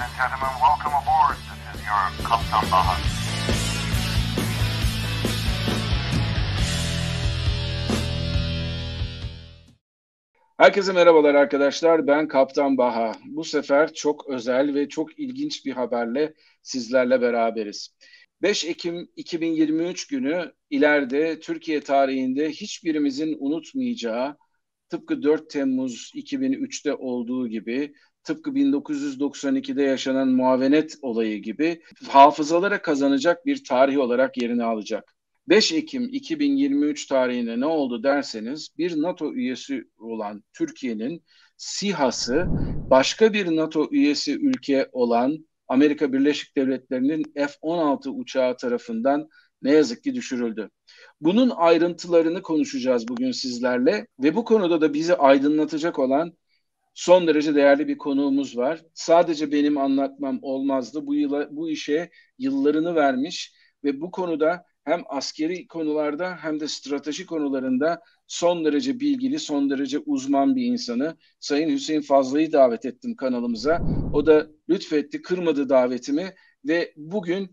and gentlemen, welcome aboard. This is your Kaptan Baha. Herkese merhabalar arkadaşlar. Ben Kaptan Baha. Bu sefer çok özel ve çok ilginç bir haberle sizlerle beraberiz. 5 Ekim 2023 günü ileride Türkiye tarihinde hiçbirimizin unutmayacağı, tıpkı 4 Temmuz 2003'te olduğu gibi, tıpkı 1992'de yaşanan muavenet olayı gibi hafızalara kazanacak bir tarih olarak yerini alacak. 5 Ekim 2023 tarihinde ne oldu derseniz bir NATO üyesi olan Türkiye'nin SİHA'sı başka bir NATO üyesi ülke olan Amerika Birleşik Devletleri'nin F-16 uçağı tarafından ne yazık ki düşürüldü. Bunun ayrıntılarını konuşacağız bugün sizlerle ve bu konuda da bizi aydınlatacak olan son derece değerli bir konuğumuz var. Sadece benim anlatmam olmazdı. Bu yıla, bu işe yıllarını vermiş ve bu konuda hem askeri konularda hem de strateji konularında son derece bilgili, son derece uzman bir insanı Sayın Hüseyin Fazlı'yı davet ettim kanalımıza. O da lütfetti, kırmadı davetimi ve bugün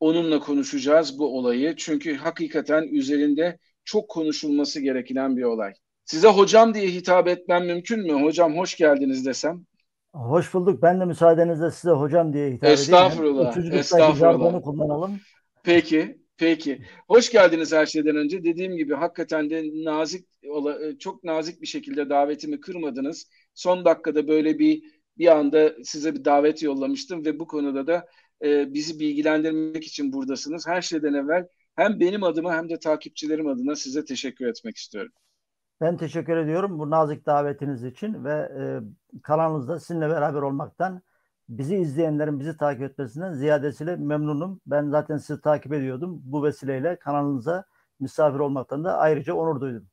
onunla konuşacağız bu olayı. Çünkü hakikaten üzerinde çok konuşulması gereken bir olay. Size hocam diye hitap etmem mümkün mü? Hocam hoş geldiniz desem. Hoş bulduk. Ben de müsaadenizle size hocam diye hitap edeyim. Estağfurullah. Estağfurullah. kullanalım. Peki. Peki. Hoş geldiniz her şeyden önce. Dediğim gibi hakikaten de nazik çok nazik bir şekilde davetimi kırmadınız. Son dakikada böyle bir bir anda size bir davet yollamıştım ve bu konuda da e, bizi bilgilendirmek için buradasınız. Her şeyden evvel hem benim adıma hem de takipçilerim adına size teşekkür etmek istiyorum. Ben teşekkür ediyorum bu nazik davetiniz için ve e, kanalınızda sizinle beraber olmaktan bizi izleyenlerin bizi takip etmesinden ziyadesiyle memnunum. Ben zaten sizi takip ediyordum. Bu vesileyle kanalınıza misafir olmaktan da ayrıca onur duydum.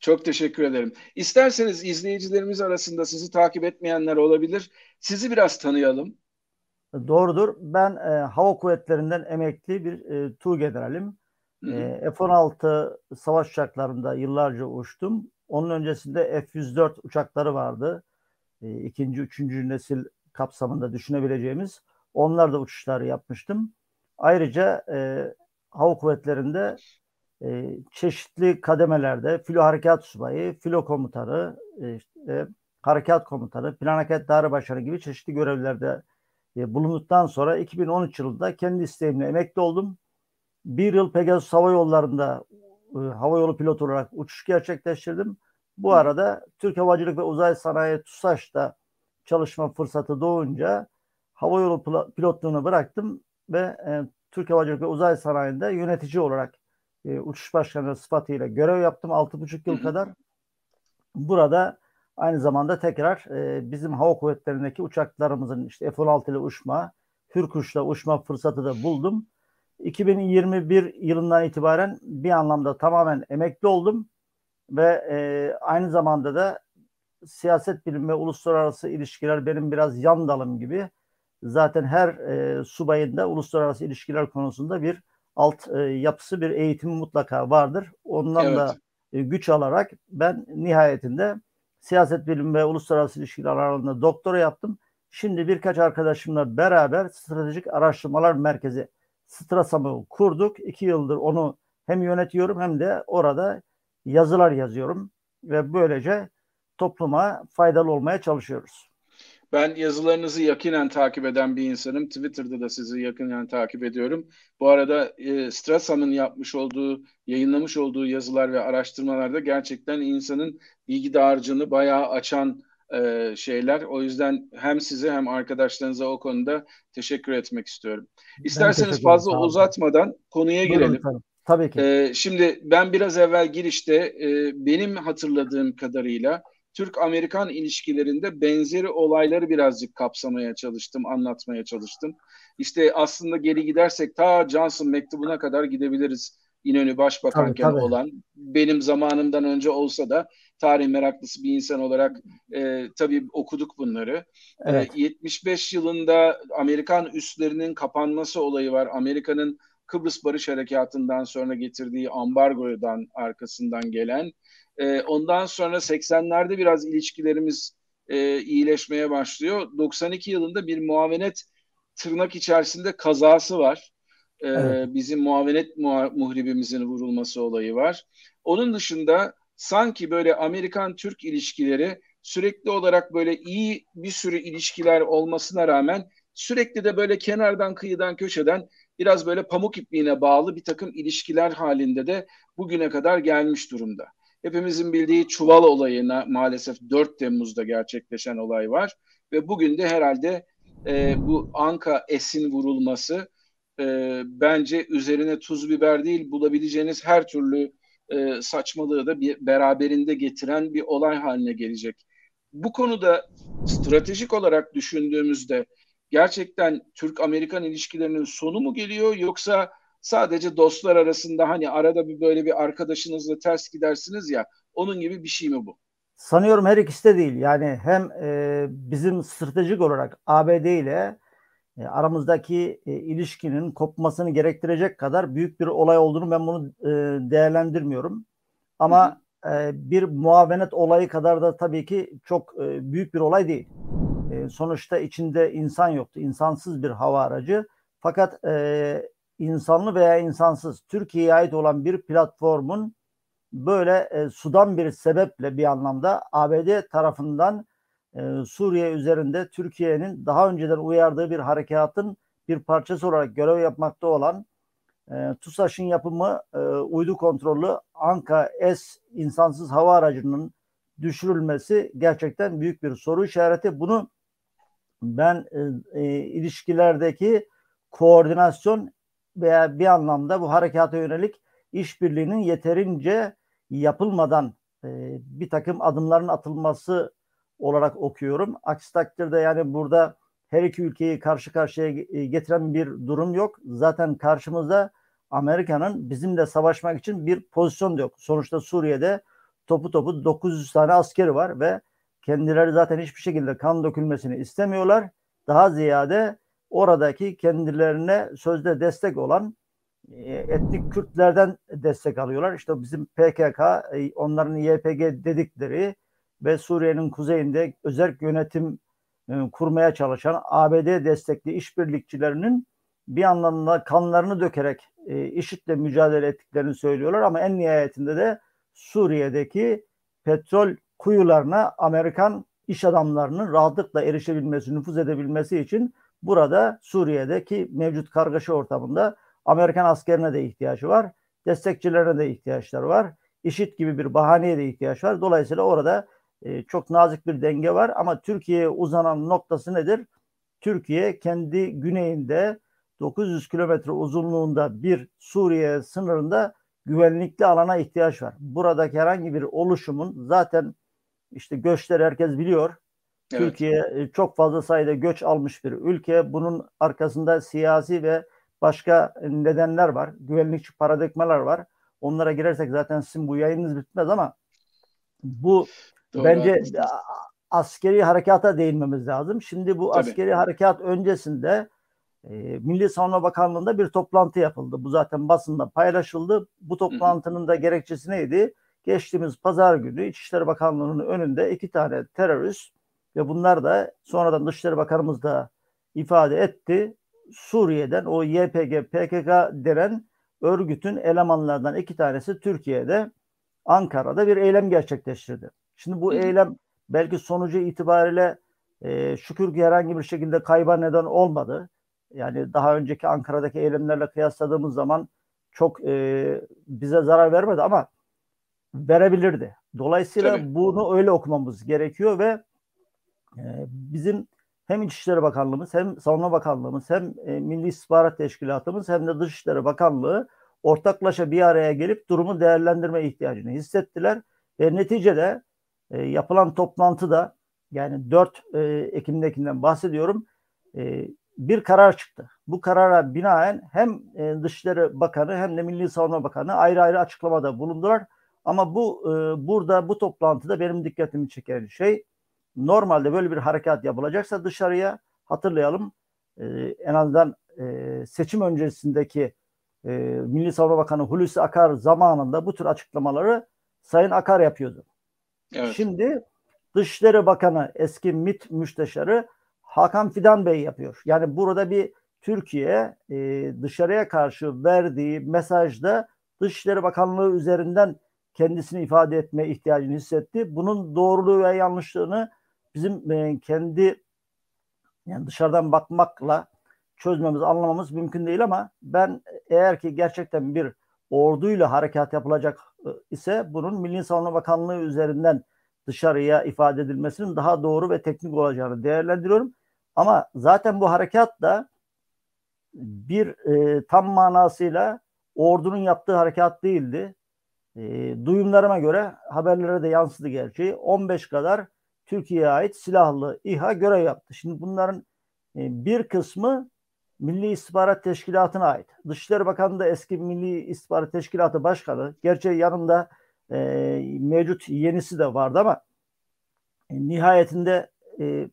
Çok teşekkür ederim. İsterseniz izleyicilerimiz arasında sizi takip etmeyenler olabilir. Sizi biraz tanıyalım. Doğrudur. Ben e, hava kuvvetlerinden emekli bir e, Tu generalim. E, F-16 savaş uçaklarında yıllarca uçtum. Onun öncesinde F-104 uçakları vardı. E, ikinci, üçüncü nesil kapsamında düşünebileceğimiz onlar da uçuşlar yapmıştım. Ayrıca e, hava kuvvetlerinde e, çeşitli kademelerde filo harekat subayı, filo komutanı, e, işte, harekat komutanı, plan harekat daire başkanı gibi çeşitli görevlerde e, bulunduktan sonra 2013 yılında kendi isteğimle emekli oldum. Bir yıl Pegasus Hava Yolları'nda e, hava yolu pilotu olarak uçuş gerçekleştirdim. Bu arada Türk Havacılık ve Uzay Sanayi TUSAŞ'ta çalışma fırsatı doğunca hava yolu pilotluğunu bıraktım ve e, Türk Havacılık ve Uzay Sanayi'nde yönetici olarak e, uçuş başkanı sıfatıyla görev yaptım 6,5 yıl kadar. Burada aynı zamanda tekrar e, bizim hava kuvvetlerindeki uçaklarımızın işte F-16 ile uçma, Hürkuş'la uçma fırsatı da buldum. 2021 yılından itibaren bir anlamda tamamen emekli oldum ve e, aynı zamanda da siyaset bilimi ve uluslararası ilişkiler benim biraz yan dalım gibi. Zaten her e, subayında uluslararası ilişkiler konusunda bir alt e, yapısı, bir eğitimi mutlaka vardır. Ondan evet. da e, güç alarak ben nihayetinde siyaset bilimi ve uluslararası ilişkiler alanında doktora yaptım. Şimdi birkaç arkadaşımla beraber Stratejik Araştırmalar Merkezi Strasam'ı kurduk. İki yıldır onu hem yönetiyorum hem de orada yazılar yazıyorum ve böylece topluma faydalı olmaya çalışıyoruz. Ben yazılarınızı yakinen takip eden bir insanım. Twitter'da da sizi yakinen takip ediyorum. Bu arada e, Strasam'ın yapmış olduğu, yayınlamış olduğu yazılar ve araştırmalarda gerçekten insanın bilgi dağarcığını bayağı açan e, şeyler. O yüzden hem size hem arkadaşlarınıza o konuda teşekkür etmek istiyorum. İsterseniz fazla uzatmadan konuya girelim. Tabii, tabii ki. E, şimdi ben biraz evvel girişte e, benim hatırladığım kadarıyla Türk-Amerikan ilişkilerinde benzeri olayları birazcık kapsamaya çalıştım, anlatmaya çalıştım. İşte aslında geri gidersek ta Johnson mektubuna kadar gidebiliriz. İnönü başbakanken tabii, tabii. olan benim zamanımdan önce olsa da tarih meraklısı bir insan olarak e, tabii okuduk bunları. E, evet. E, 75 yılında Amerikan üslerinin kapanması olayı var. Amerika'nın Kıbrıs Barış Harekatı'ndan sonra getirdiği ambargodan arkasından gelen. E, ondan sonra 80'lerde biraz ilişkilerimiz e, iyileşmeye başlıyor. 92 yılında bir muavenet tırnak içerisinde kazası var. E, evet. Bizim muavenet muha, muhribimizin vurulması olayı var. Onun dışında sanki böyle Amerikan-Türk ilişkileri sürekli olarak böyle iyi bir sürü ilişkiler olmasına rağmen sürekli de böyle kenardan kıyıdan köşeden biraz böyle pamuk ipliğine bağlı bir takım ilişkiler halinde de bugüne kadar gelmiş durumda. Hepimizin bildiği çuval olayına maalesef 4 Temmuz'da gerçekleşen olay var ve bugün de herhalde e, bu Anka Es'in vurulması e, bence üzerine tuz biber değil bulabileceğiniz her türlü e, saçmalığı da bir beraberinde getiren bir olay haline gelecek. Bu konuda stratejik olarak düşündüğümüzde gerçekten Türk-Amerikan ilişkilerinin sonu mu geliyor yoksa sadece dostlar arasında hani arada bir böyle bir arkadaşınızla ters gidersiniz ya onun gibi bir şey mi bu? Sanıyorum her ikisi de değil. Yani hem e, bizim stratejik olarak ABD ile aramızdaki e, ilişkinin kopmasını gerektirecek kadar büyük bir olay olduğunu ben bunu e, değerlendirmiyorum. Ama e, bir muavenet olayı kadar da tabii ki çok e, büyük bir olay değil. E, sonuçta içinde insan yoktu. İnsansız bir hava aracı. Fakat e, insanlı veya insansız Türkiye'ye ait olan bir platformun böyle e, sudan bir sebeple bir anlamda ABD tarafından Suriye üzerinde Türkiye'nin daha önceden uyardığı bir harekatın bir parçası olarak görev yapmakta olan e, TUSAŞ'ın yapımı e, uydu kontrollü Anka S insansız hava aracının düşürülmesi gerçekten büyük bir soru işareti. Bunu ben e, e, ilişkilerdeki koordinasyon veya bir anlamda bu harekata yönelik işbirliğinin yeterince yapılmadan e, bir takım adımların atılması olarak okuyorum. Aksi takdirde yani burada her iki ülkeyi karşı karşıya e, getiren bir durum yok. Zaten karşımızda Amerika'nın bizimle savaşmak için bir pozisyon yok. Sonuçta Suriye'de topu topu 900 tane askeri var ve kendileri zaten hiçbir şekilde kan dökülmesini istemiyorlar. Daha ziyade oradaki kendilerine sözde destek olan e, etnik Kürtlerden destek alıyorlar. İşte bizim PKK, e, onların YPG dedikleri ve Suriye'nin kuzeyinde özel yönetim e, kurmaya çalışan ABD destekli işbirlikçilerinin bir anlamda kanlarını dökerek IŞİD'le mücadele ettiklerini söylüyorlar ama en nihayetinde de Suriye'deki petrol kuyularına Amerikan iş adamlarının rahatlıkla erişebilmesi, nüfuz edebilmesi için burada Suriye'deki mevcut kargaşa ortamında Amerikan askerine de ihtiyacı var. Destekçilerine de ihtiyaçları var. İşit gibi bir bahaneye de ihtiyaç var. Dolayısıyla orada e, çok nazik bir denge var ama Türkiye'ye uzanan noktası nedir? Türkiye kendi güneyinde 900 kilometre uzunluğunda bir Suriye sınırında güvenlikli alana ihtiyaç var. Buradaki herhangi bir oluşumun zaten işte göçler herkes biliyor. Evet. Türkiye e, çok fazla sayıda göç almış bir ülke. Bunun arkasında siyasi ve başka nedenler var. Güvenlikçi paradigmalar var. Onlara girersek zaten sizin bu yayınınız bitmez ama bu Doğru, bence askeri harekata değinmemiz lazım. Şimdi bu Tabii. askeri harekat öncesinde e, Milli Savunma Bakanlığı'nda bir toplantı yapıldı. Bu zaten basında paylaşıldı. Bu toplantının Hı-hı. da gerekçesi neydi? Geçtiğimiz pazar günü İçişleri Bakanlığı'nın önünde iki tane terörist ve bunlar da sonradan Dışişleri Bakanımız da ifade etti. Suriye'den o YPG, PKK denen örgütün elemanlardan iki tanesi Türkiye'de Ankara'da bir eylem gerçekleştirdi. Şimdi bu eylem belki sonucu itibariyle e, şükür ki herhangi bir şekilde kayba neden olmadı. Yani daha önceki Ankara'daki eylemlerle kıyasladığımız zaman çok e, bize zarar vermedi ama verebilirdi. Dolayısıyla Tabii. bunu öyle okumamız gerekiyor ve e, bizim hem İçişleri Bakanlığımız hem Savunma Bakanlığımız hem e, Milli İstihbarat Teşkilatımız hem de Dışişleri Bakanlığı ortaklaşa bir araya gelip durumu değerlendirme ihtiyacını hissettiler ve neticede e, yapılan toplantıda yani 4 e, Ekim'dekinden bahsediyorum e, bir karar çıktı. Bu karara binaen hem e, Dışişleri Bakanı hem de Milli Savunma Bakanı ayrı ayrı açıklamada bulundular. Ama bu e, burada bu toplantıda benim dikkatimi çeken şey normalde böyle bir harekat yapılacaksa dışarıya hatırlayalım e, en azından e, seçim öncesindeki e, Milli Savunma Bakanı Hulusi Akar zamanında bu tür açıklamaları Sayın Akar yapıyordu. Evet. Şimdi Dışişleri Bakanı eski MİT müsteşarı Hakan Fidan Bey yapıyor. Yani burada bir Türkiye e, dışarıya karşı verdiği mesajda Dışişleri Bakanlığı üzerinden kendisini ifade etme ihtiyacını hissetti. Bunun doğruluğu ve yanlışlığını bizim e, kendi yani dışarıdan bakmakla çözmemiz, anlamamız mümkün değil ama ben eğer ki gerçekten bir orduyla harekat yapılacak e, ise bunun Milli Savunma Bakanlığı üzerinden dışarıya ifade edilmesinin daha doğru ve teknik olacağını değerlendiriyorum. Ama zaten bu harekat da bir e, tam manasıyla ordunun yaptığı harekat değildi. E, duyumlarıma göre haberlere de yansıdı gerçi. 15 kadar Türkiye'ye ait silahlı İHA görev yaptı. Şimdi bunların e, bir kısmı Milli İstihbarat Teşkilatı'na ait. Dışişleri Bakanı da eski Milli İstihbarat Teşkilatı Başkanı. Gerçi yanında e, mevcut yenisi de vardı ama e, nihayetinde e,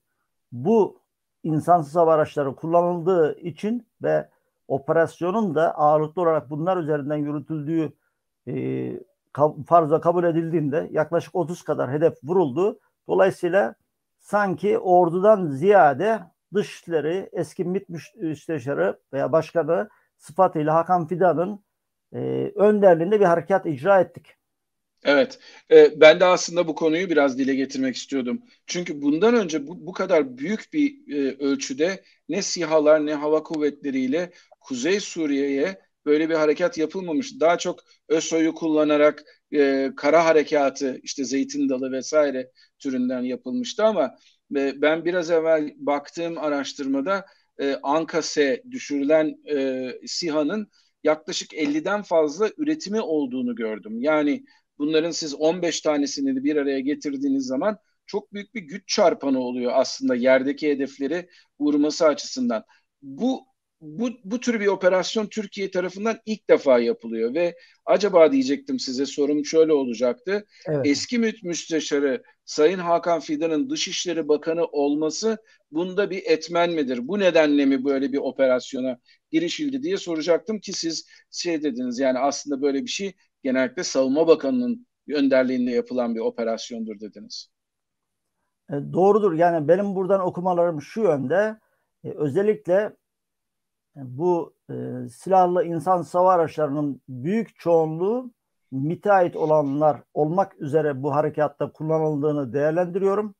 bu insansız hava araçları kullanıldığı için ve operasyonun da ağırlıklı olarak bunlar üzerinden yürütüldüğü e, farzla kabul edildiğinde yaklaşık 30 kadar hedef vuruldu. Dolayısıyla sanki ordudan ziyade dışişleri eski MİT müsteşarı veya başkanı sıfatıyla Hakan Fidan'ın e, önderliğinde bir harekat icra ettik. Evet, e, ben de aslında bu konuyu biraz dile getirmek istiyordum. Çünkü bundan önce bu, bu kadar büyük bir e, ölçüde ne SİHA'lar ne hava kuvvetleriyle Kuzey Suriye'ye böyle bir harekat yapılmamış. Daha çok ÖSO'yu kullanarak e, kara harekatı işte Zeytin Dalı vesaire türünden yapılmıştı ama ben biraz evvel baktığım araştırmada e, Ankase düşürülen e, SİHA'nın yaklaşık 50'den fazla üretimi olduğunu gördüm. Yani bunların siz 15 tanesini bir araya getirdiğiniz zaman çok büyük bir güç çarpanı oluyor aslında yerdeki hedefleri vurması açısından. Bu bu, bu tür bir operasyon Türkiye tarafından ilk defa yapılıyor ve acaba diyecektim size sorum şöyle olacaktı. Evet. Eski müsteşarı Sayın Hakan Fidan'ın Dışişleri Bakanı olması bunda bir etmen midir? Bu nedenle mi böyle bir operasyona girişildi diye soracaktım ki siz şey dediniz yani aslında böyle bir şey genellikle Savunma Bakanı'nın önderliğinde yapılan bir operasyondur dediniz. E, doğrudur. Yani benim buradan okumalarım şu yönde. E, özellikle bu e, silahlı insan sava araçlarının büyük çoğunluğu MİT'e ait olanlar olmak üzere bu harekatta kullanıldığını değerlendiriyorum.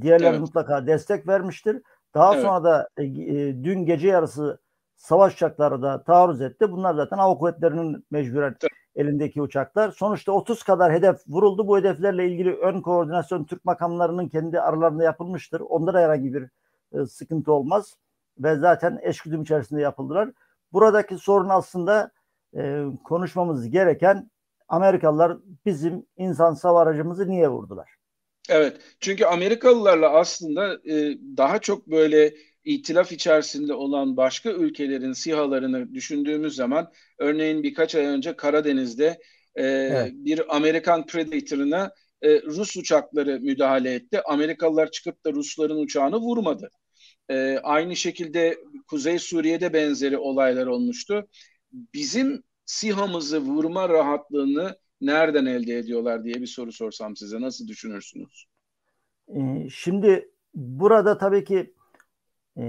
Diğerleri evet. mutlaka destek vermiştir. Daha evet. sonra da e, e, dün gece yarısı savaş uçakları da taarruz etti. Bunlar zaten hava kuvvetlerinin mecburen evet. elindeki uçaklar. Sonuçta 30 kadar hedef vuruldu. Bu hedeflerle ilgili ön koordinasyon Türk makamlarının kendi aralarında yapılmıştır. Onda da herhangi bir e, sıkıntı olmaz ve zaten eşgüdüm içerisinde yapıldılar. Buradaki sorun aslında e, konuşmamız gereken Amerikalılar bizim insan hava aracımızı niye vurdular? Evet çünkü Amerikalılarla aslında e, daha çok böyle itilaf içerisinde olan başka ülkelerin sihalarını düşündüğümüz zaman örneğin birkaç ay önce Karadeniz'de e, evet. bir Amerikan Predator'ına e, Rus uçakları müdahale etti. Amerikalılar çıkıp da Rusların uçağını vurmadı. E, aynı şekilde Kuzey Suriye'de benzeri olaylar olmuştu. Bizim SİHA'mızı vurma rahatlığını nereden elde ediyorlar diye bir soru sorsam size nasıl düşünürsünüz? Ee, şimdi burada tabii ki e,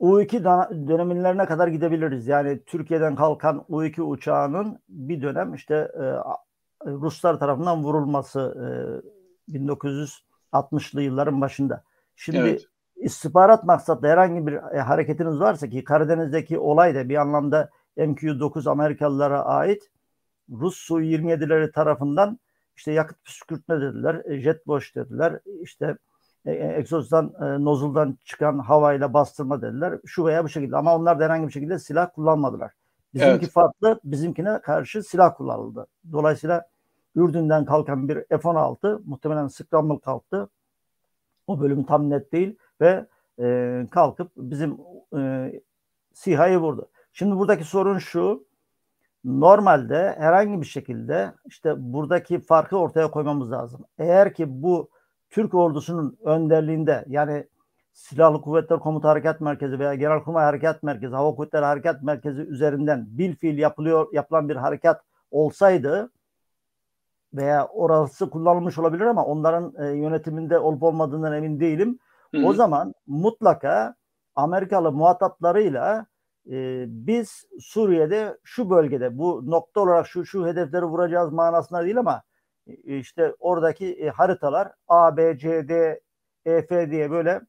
U2 dönemlerine kadar gidebiliriz. Yani Türkiye'den kalkan U2 uçağının bir dönem işte e, Ruslar tarafından vurulması e, 1960'lı yılların başında. Şimdi evet istihbarat maksatlı herhangi bir e, hareketiniz varsa ki Karadeniz'deki olay da bir anlamda MQ-9 Amerikalılara ait Rus Su-27'leri tarafından işte yakıt püskürtme dediler, e, jet wash dediler, işte e, e, egzozdan, e, nozuldan çıkan havayla bastırma dediler. Şu veya bu şekilde ama onlar da herhangi bir şekilde silah kullanmadılar. Bizimki evet. farklı, bizimkine karşı silah kullanıldı. Dolayısıyla Ürdün'den kalkan bir F-16 muhtemelen Scramble kalktı. O bölüm tam net değil ve e, kalkıp bizim e, SİHA'yı vurdu. Şimdi buradaki sorun şu. Normalde herhangi bir şekilde işte buradaki farkı ortaya koymamız lazım. Eğer ki bu Türk ordusunun önderliğinde yani Silahlı Kuvvetler Komuta Harekat Merkezi veya Genelkurmay Harekat Merkezi, Hava Kuvvetleri Harekat Merkezi üzerinden bil fiil yapılıyor, yapılan bir harekat olsaydı veya orası kullanılmış olabilir ama onların e, yönetiminde olup olmadığından emin değilim. Hı-hı. O zaman mutlaka Amerikalı muhataplarıyla e, biz Suriye'de şu bölgede bu nokta olarak şu şu hedefleri vuracağız manasında değil ama e, işte oradaki e, haritalar A, B, C, D, E, F diye böyle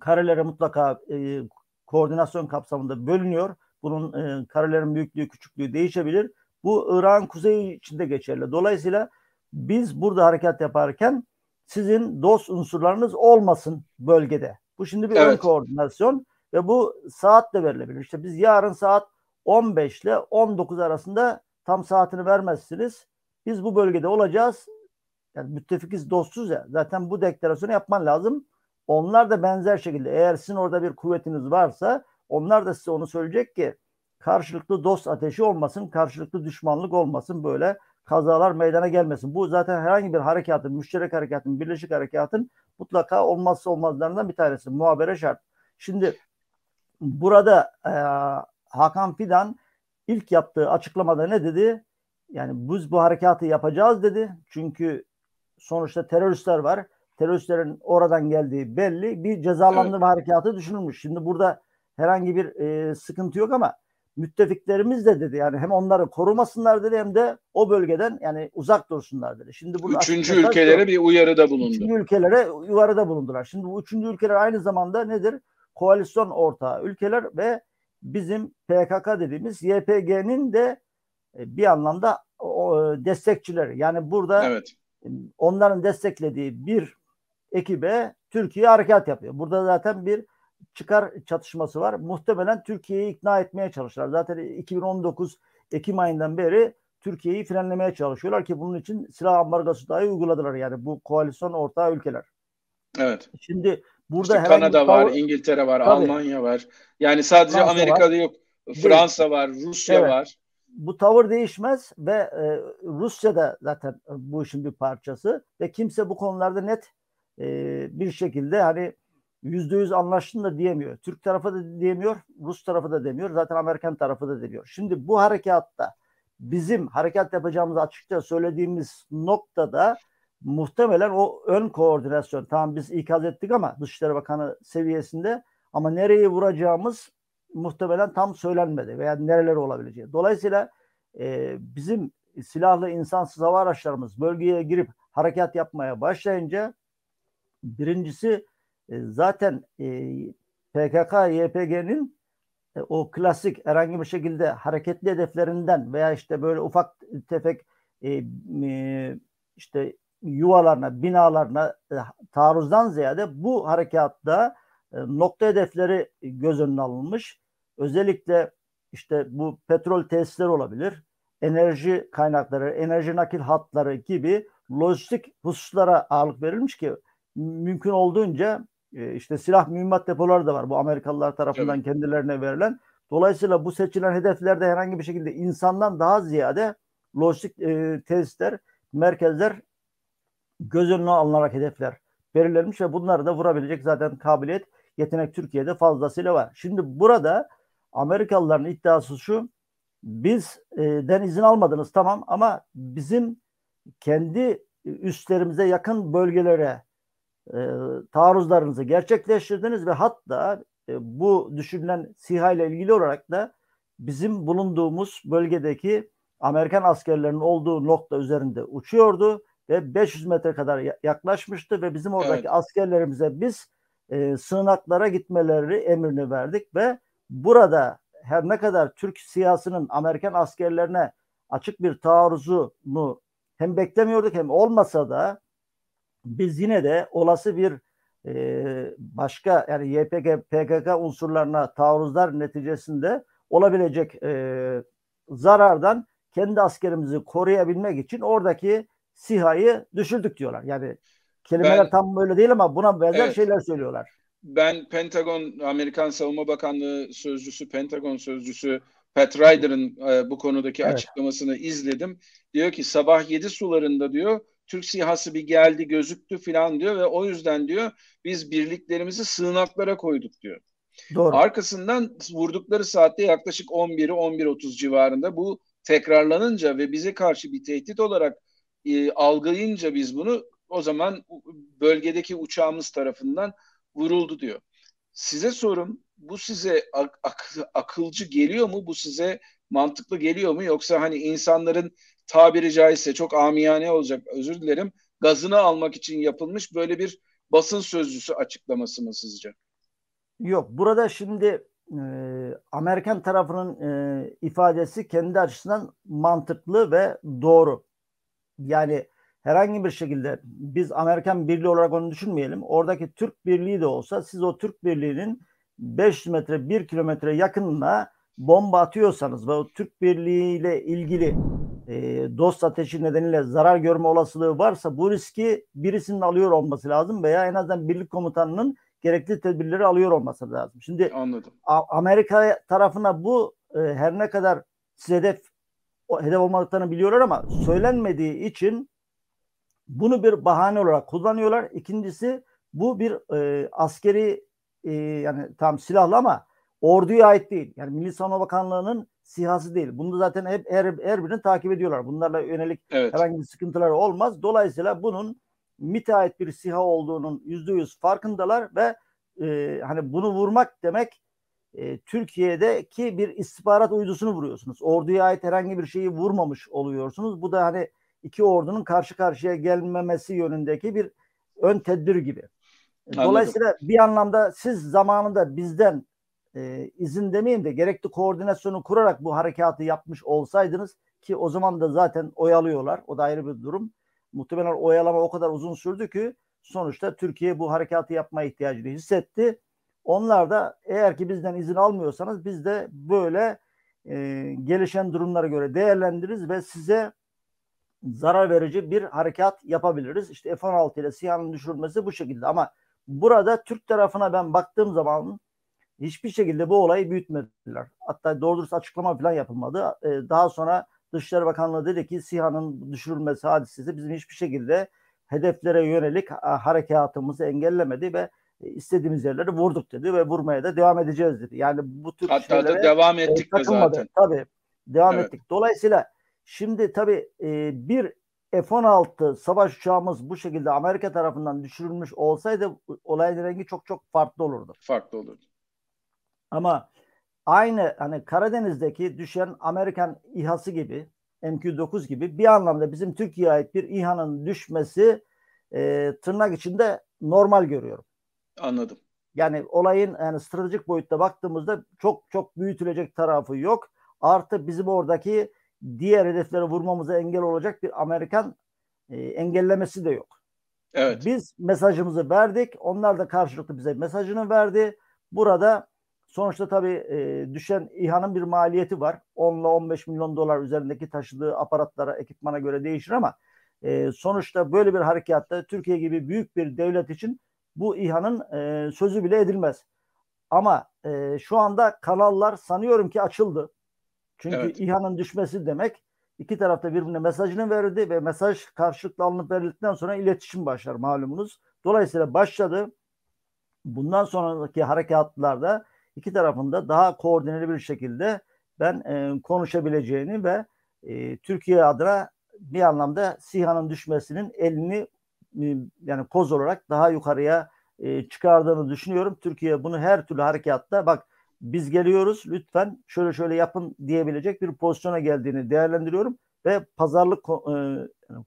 karelere mutlaka e, koordinasyon kapsamında bölünüyor. Bunun e, karelerin büyüklüğü, küçüklüğü değişebilir. Bu Irak'ın kuzeyi içinde geçerli. Dolayısıyla biz burada hareket yaparken sizin dost unsurlarınız olmasın bölgede. Bu şimdi bir evet. ön koordinasyon ve bu saatle verilebilir. İşte biz yarın saat 15 ile 19 arasında tam saatini vermezsiniz. Biz bu bölgede olacağız. Yani müttefikiz dostuz ya. Zaten bu deklarasyonu yapman lazım. Onlar da benzer şekilde eğer sizin orada bir kuvvetiniz varsa onlar da size onu söyleyecek ki karşılıklı dost ateşi olmasın, karşılıklı düşmanlık olmasın böyle kazalar meydana gelmesin. Bu zaten herhangi bir harekatın, müşterek harekatın, birleşik harekatın mutlaka olmazsa olmazlarından bir tanesi. Muhabere şart. Şimdi burada e, Hakan Fidan ilk yaptığı açıklamada ne dedi? Yani biz bu harekatı yapacağız dedi. Çünkü sonuçta teröristler var. Teröristlerin oradan geldiği belli. Bir cezalandırma evet. harekatı düşünülmüş. Şimdi burada herhangi bir e, sıkıntı yok ama müttefiklerimiz de dedi yani hem onları korumasınlar dedi hem de o bölgeden yani uzak dursunlar dedi. Şimdi burada üçüncü ülkelere bir uyarıda bulundu. Üçüncü ülkelere uyarıda bulundular. Şimdi bu üçüncü ülkeler aynı zamanda nedir? Koalisyon ortağı ülkeler ve bizim PKK dediğimiz YPG'nin de e, bir anlamda o, destekçileri. Yani burada evet. onların desteklediği bir ekibe Türkiye harekat yapıyor. Burada zaten bir çıkar çatışması var. Muhtemelen Türkiye'yi ikna etmeye çalışırlar. Zaten 2019 Ekim ayından beri Türkiye'yi frenlemeye çalışıyorlar ki bunun için silah ambargosu dahi uyguladılar yani bu koalisyon ortağı ülkeler. Evet. Şimdi burada işte Kanada var, tavır... İngiltere var, Tabii. Almanya var. Yani sadece Fransa Amerika'da var. yok. Fransa Değil. var, Rusya evet. var. Bu tavır değişmez ve e, Rusya da zaten bu işin bir parçası ve kimse bu konularda net e, bir şekilde hani yüzde yüz anlaştın da diyemiyor. Türk tarafı da diyemiyor, Rus tarafı da demiyor. Zaten Amerikan tarafı da demiyor. Şimdi bu harekatta bizim harekat yapacağımızı açıkça söylediğimiz noktada muhtemelen o ön koordinasyon tamam biz ikaz ettik ama Dışişleri Bakanı seviyesinde ama nereye vuracağımız muhtemelen tam söylenmedi veya nereler olabileceği. Dolayısıyla e, bizim silahlı insansız hava araçlarımız bölgeye girip harekat yapmaya başlayınca birincisi zaten e, PKK, YPG'nin e, o klasik herhangi bir şekilde hareketli hedeflerinden veya işte böyle ufak tefek e, e, işte yuvalarına, binalarına e, taarruzdan ziyade bu harekatta e, nokta hedefleri göz önüne alınmış. Özellikle işte bu petrol tesisleri olabilir, enerji kaynakları, enerji nakil hatları gibi lojistik hususlara ağırlık verilmiş ki mümkün olduğunca e, işte silah mühimmat depoları da var bu Amerikalılar tarafından evet. kendilerine verilen. Dolayısıyla bu seçilen hedeflerde herhangi bir şekilde insandan daha ziyade lojistik e, tesisler, merkezler göz önüne alınarak hedefler belirlenmiş ve bunları da vurabilecek zaten kabiliyet, yetenek Türkiye'de fazlasıyla var. Şimdi burada Amerikalıların iddiası şu, bizden izin almadınız tamam ama bizim kendi üstlerimize yakın bölgelere e, taarruzlarınızı gerçekleştirdiniz ve hatta e, bu düşünülen SİHA ile ilgili olarak da bizim bulunduğumuz bölgedeki Amerikan askerlerinin olduğu nokta üzerinde uçuyordu ve 500 metre kadar yaklaşmıştı ve bizim oradaki evet. askerlerimize biz e, sığınaklara gitmeleri emrini verdik ve burada her ne kadar Türk siyasının Amerikan askerlerine açık bir taarruzunu hem beklemiyorduk hem olmasa da biz yine de olası bir e, başka yani YPG, PKK unsurlarına taarruzlar neticesinde olabilecek e, zarardan kendi askerimizi koruyabilmek için oradaki SİHA'yı düşürdük diyorlar. Yani kelimeler ben, tam böyle değil ama buna benzer evet, şeyler söylüyorlar. Ben Pentagon, Amerikan Savunma Bakanlığı sözcüsü, Pentagon sözcüsü Pat Ryder'ın e, bu konudaki evet. açıklamasını izledim. Diyor ki sabah 7 sularında diyor Türk SİHA'sı bir geldi gözüktü falan diyor ve o yüzden diyor biz birliklerimizi sığınaklara koyduk diyor. Doğru. Arkasından vurdukları saatte yaklaşık 11'i 11.30 civarında bu tekrarlanınca ve bize karşı bir tehdit olarak e, algılayınca biz bunu o zaman bölgedeki uçağımız tarafından vuruldu diyor. Size sorum bu size ak- ak- akılcı geliyor mu? Bu size mantıklı geliyor mu? Yoksa hani insanların tabiri caizse çok amiyane olacak özür dilerim gazını almak için yapılmış böyle bir basın sözcüsü açıklaması mı sizce? Yok burada şimdi e, Amerikan tarafının e, ifadesi kendi açısından mantıklı ve doğru. Yani herhangi bir şekilde biz Amerikan birliği olarak onu düşünmeyelim. Oradaki Türk birliği de olsa siz o Türk birliğinin 500 metre 1 kilometre yakınına bomba atıyorsanız ve o Türk birliği ile ilgili e, dost ateşi nedeniyle zarar görme olasılığı varsa bu riski birisinin alıyor olması lazım veya en azından birlik komutanının gerekli tedbirleri alıyor olması lazım. Şimdi Anladım. Amerika tarafına bu e, her ne kadar hedef o, hedef olmadıklarını biliyorlar ama söylenmediği için bunu bir bahane olarak kullanıyorlar. İkincisi bu bir e, askeri e, yani tam silahlı ama orduya ait değil. Yani Milli Savunma Bakanlığı'nın sihası değil. Bunu zaten hep her, her birini takip ediyorlar. Bunlarla yönelik evet. herhangi bir sıkıntıları olmaz. Dolayısıyla bunun MİT'e ait bir siha olduğunun yüzde yüz farkındalar ve e, hani bunu vurmak demek e, Türkiye'deki bir istihbarat uydusunu vuruyorsunuz. Orduya ait herhangi bir şeyi vurmamış oluyorsunuz. Bu da hani iki ordunun karşı karşıya gelmemesi yönündeki bir ön tedbir gibi. Anladım. Dolayısıyla bir anlamda siz zamanında bizden e, izin demeyeyim de gerekli koordinasyonu kurarak bu harekatı yapmış olsaydınız ki o zaman da zaten oyalıyorlar. O da ayrı bir durum. Muhtemelen oyalama o kadar uzun sürdü ki sonuçta Türkiye bu harekatı yapma ihtiyacını hissetti. Onlar da eğer ki bizden izin almıyorsanız biz de böyle e, gelişen durumlara göre değerlendiririz ve size zarar verici bir harekat yapabiliriz. İşte F-16 ile SİHA'nın düşürülmesi bu şekilde ama burada Türk tarafına ben baktığım zaman hiçbir şekilde bu olayı büyütmediler. Hatta doğru dürüst açıklama falan yapılmadı. Ee, daha sonra Dışişleri Bakanlığı dedi ki SİHA'nın düşürülmesi hadisesi bizim hiçbir şekilde hedeflere yönelik harekatımızı engellemedi ve istediğimiz yerleri vurduk dedi ve vurmaya da devam edeceğiz dedi. Yani bu tür Hatta da devam ettik de zaten. Tabii devam evet. ettik. Dolayısıyla şimdi tabii e, bir F-16 savaş uçağımız bu şekilde Amerika tarafından düşürülmüş olsaydı olayın rengi çok çok farklı olurdu. Farklı olurdu. Ama aynı hani Karadeniz'deki düşen Amerikan İHA'sı gibi MQ-9 gibi bir anlamda bizim Türkiye'ye ait bir İHA'nın düşmesi e, tırnak içinde normal görüyorum. Anladım. Yani olayın yani stratejik boyutta baktığımızda çok çok büyütülecek tarafı yok. Artı bizim oradaki diğer hedeflere vurmamıza engel olacak bir Amerikan e, engellemesi de yok. Evet. Biz mesajımızı verdik. Onlar da karşılıklı bize mesajını verdi. Burada sonuçta tabii e, düşen İHA'nın bir maliyeti var. 10 ile 15 milyon dolar üzerindeki taşıdığı aparatlara, ekipmana göre değişir ama e, sonuçta böyle bir harekatta Türkiye gibi büyük bir devlet için bu İHA'nın e, sözü bile edilmez. Ama e, şu anda kanallar sanıyorum ki açıldı. Çünkü evet. İHA'nın düşmesi demek iki tarafta birbirine mesajını verdi ve mesaj karşılıklı alınıp verildikten sonra iletişim başlar malumunuz. Dolayısıyla başladı. Bundan sonraki harekatlarda iki tarafında daha koordineli bir şekilde ben e, konuşabileceğini ve e, Türkiye adına bir anlamda SİHA'nın düşmesinin elini e, yani koz olarak daha yukarıya e, çıkardığını düşünüyorum. Türkiye bunu her türlü harekatta bak biz geliyoruz lütfen şöyle şöyle yapın diyebilecek bir pozisyona geldiğini değerlendiriyorum ve pazarlık e,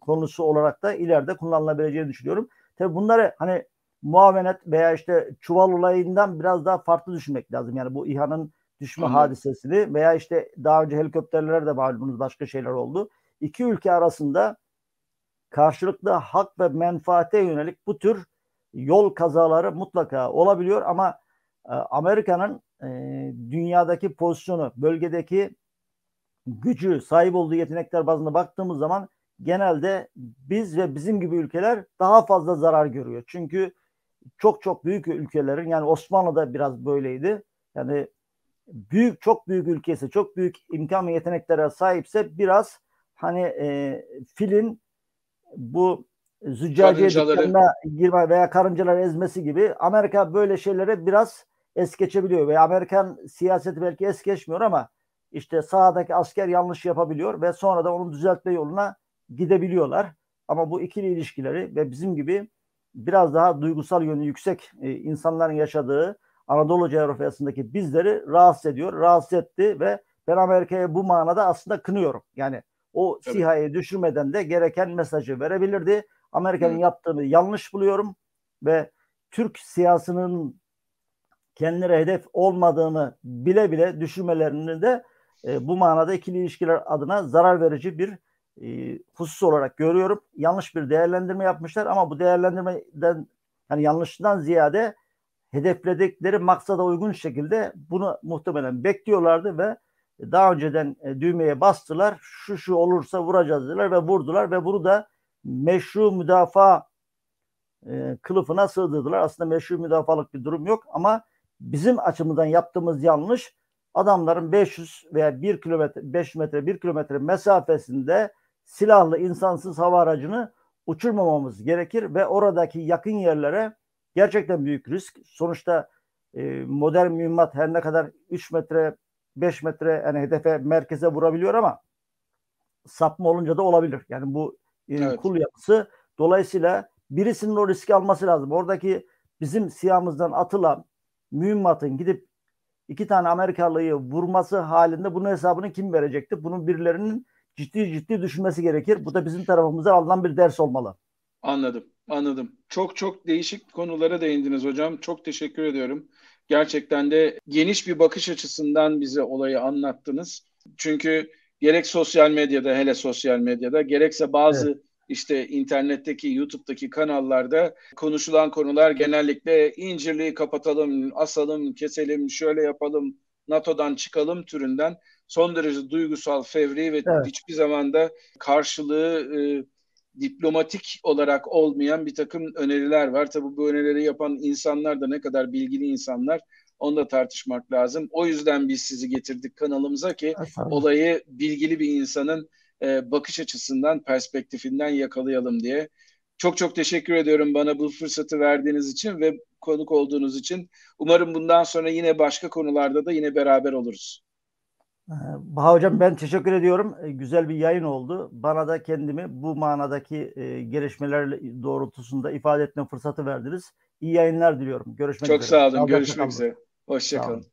konusu olarak da ileride kullanılabileceğini düşünüyorum. Tabii bunları hani muavenet veya işte çuval olayından biraz daha farklı düşünmek lazım. Yani bu İHA'nın düşme Anladım. hadisesini veya işte daha önce helikopterlere de malumunuz başka şeyler oldu. İki ülke arasında karşılıklı hak ve menfaate yönelik bu tür yol kazaları mutlaka olabiliyor ama e, Amerika'nın e, dünyadaki pozisyonu, bölgedeki gücü, sahip olduğu yetenekler bazında baktığımız zaman genelde biz ve bizim gibi ülkeler daha fazla zarar görüyor. Çünkü çok çok büyük ülkelerin yani Osmanlı da biraz böyleydi. Yani büyük çok büyük ülkesi, çok büyük imkan ve yeteneklere sahipse biraz hani e, filin bu züccaciye dükkanına girme veya karıncalar ezmesi gibi Amerika böyle şeylere biraz es geçebiliyor ve Amerikan siyaseti belki es geçmiyor ama işte sahadaki asker yanlış yapabiliyor ve sonra da onu düzeltme yoluna gidebiliyorlar. ama bu ikili ilişkileri ve bizim gibi biraz daha duygusal yönü yüksek e, insanların yaşadığı Anadolu coğrafyasındaki bizleri rahatsız ediyor, rahatsız etti ve ben Amerika'ya bu manada aslında kınıyorum. Yani o evet. SİHA'yı düşürmeden de gereken mesajı verebilirdi. Amerika'nın yaptığını yanlış buluyorum ve Türk siyasının kendileri hedef olmadığını bile bile düşürmelerini de e, bu manada ikili ilişkiler adına zarar verici bir e, husus olarak görüyorum. Yanlış bir değerlendirme yapmışlar ama bu değerlendirmeden yani yanlışından ziyade hedefledikleri maksada uygun şekilde bunu muhtemelen bekliyorlardı ve daha önceden e, düğmeye bastılar. Şu şu olursa vuracağız dediler ve vurdular ve bunu da meşru müdafaa e, kılıfına sığdırdılar. Aslında meşru müdafalık bir durum yok ama bizim açımızdan yaptığımız yanlış adamların 500 veya 1 kilometre 5 metre 1 kilometre mesafesinde silahlı insansız hava aracını uçurmamamız gerekir ve oradaki yakın yerlere gerçekten büyük risk. Sonuçta e, modern mühimmat her ne kadar 3 metre 5 metre yani hedefe merkeze vurabiliyor ama sapma olunca da olabilir. Yani bu e, evet. kul yapısı dolayısıyla birisinin o riski alması lazım. Oradaki bizim siyahımızdan atılan mühimmatın gidip iki tane Amerikalıyı vurması halinde bunun hesabını kim verecekti? Bunun birilerinin ciddi ciddi düşünmesi gerekir. Bu da bizim tarafımızdan alınan bir ders olmalı. Anladım, anladım. Çok çok değişik konulara değindiniz hocam. Çok teşekkür ediyorum. Gerçekten de geniş bir bakış açısından bize olayı anlattınız. Çünkü gerek sosyal medyada hele sosyal medyada gerekse bazı evet işte internetteki, YouTube'daki kanallarda konuşulan konular genellikle incirliği kapatalım, asalım, keselim, şöyle yapalım, NATO'dan çıkalım türünden son derece duygusal, fevri ve evet. hiçbir zamanda karşılığı e, diplomatik olarak olmayan bir takım öneriler var. Tabii bu önerileri yapan insanlar da ne kadar bilgili insanlar onu da tartışmak lazım. O yüzden biz sizi getirdik kanalımıza ki olayı bilgili bir insanın e, bakış açısından, perspektifinden yakalayalım diye. Çok çok teşekkür ediyorum bana bu fırsatı verdiğiniz için ve konuk olduğunuz için. Umarım bundan sonra yine başka konularda da yine beraber oluruz. Ee, Baha Hocam ben teşekkür ediyorum. Ee, güzel bir yayın oldu. Bana da kendimi bu manadaki e, gelişmeler doğrultusunda ifade etme fırsatı verdiniz. İyi yayınlar diliyorum. Görüşmek Çok üzere. sağ olun. Görüşmek üzere. Hoşçakalın.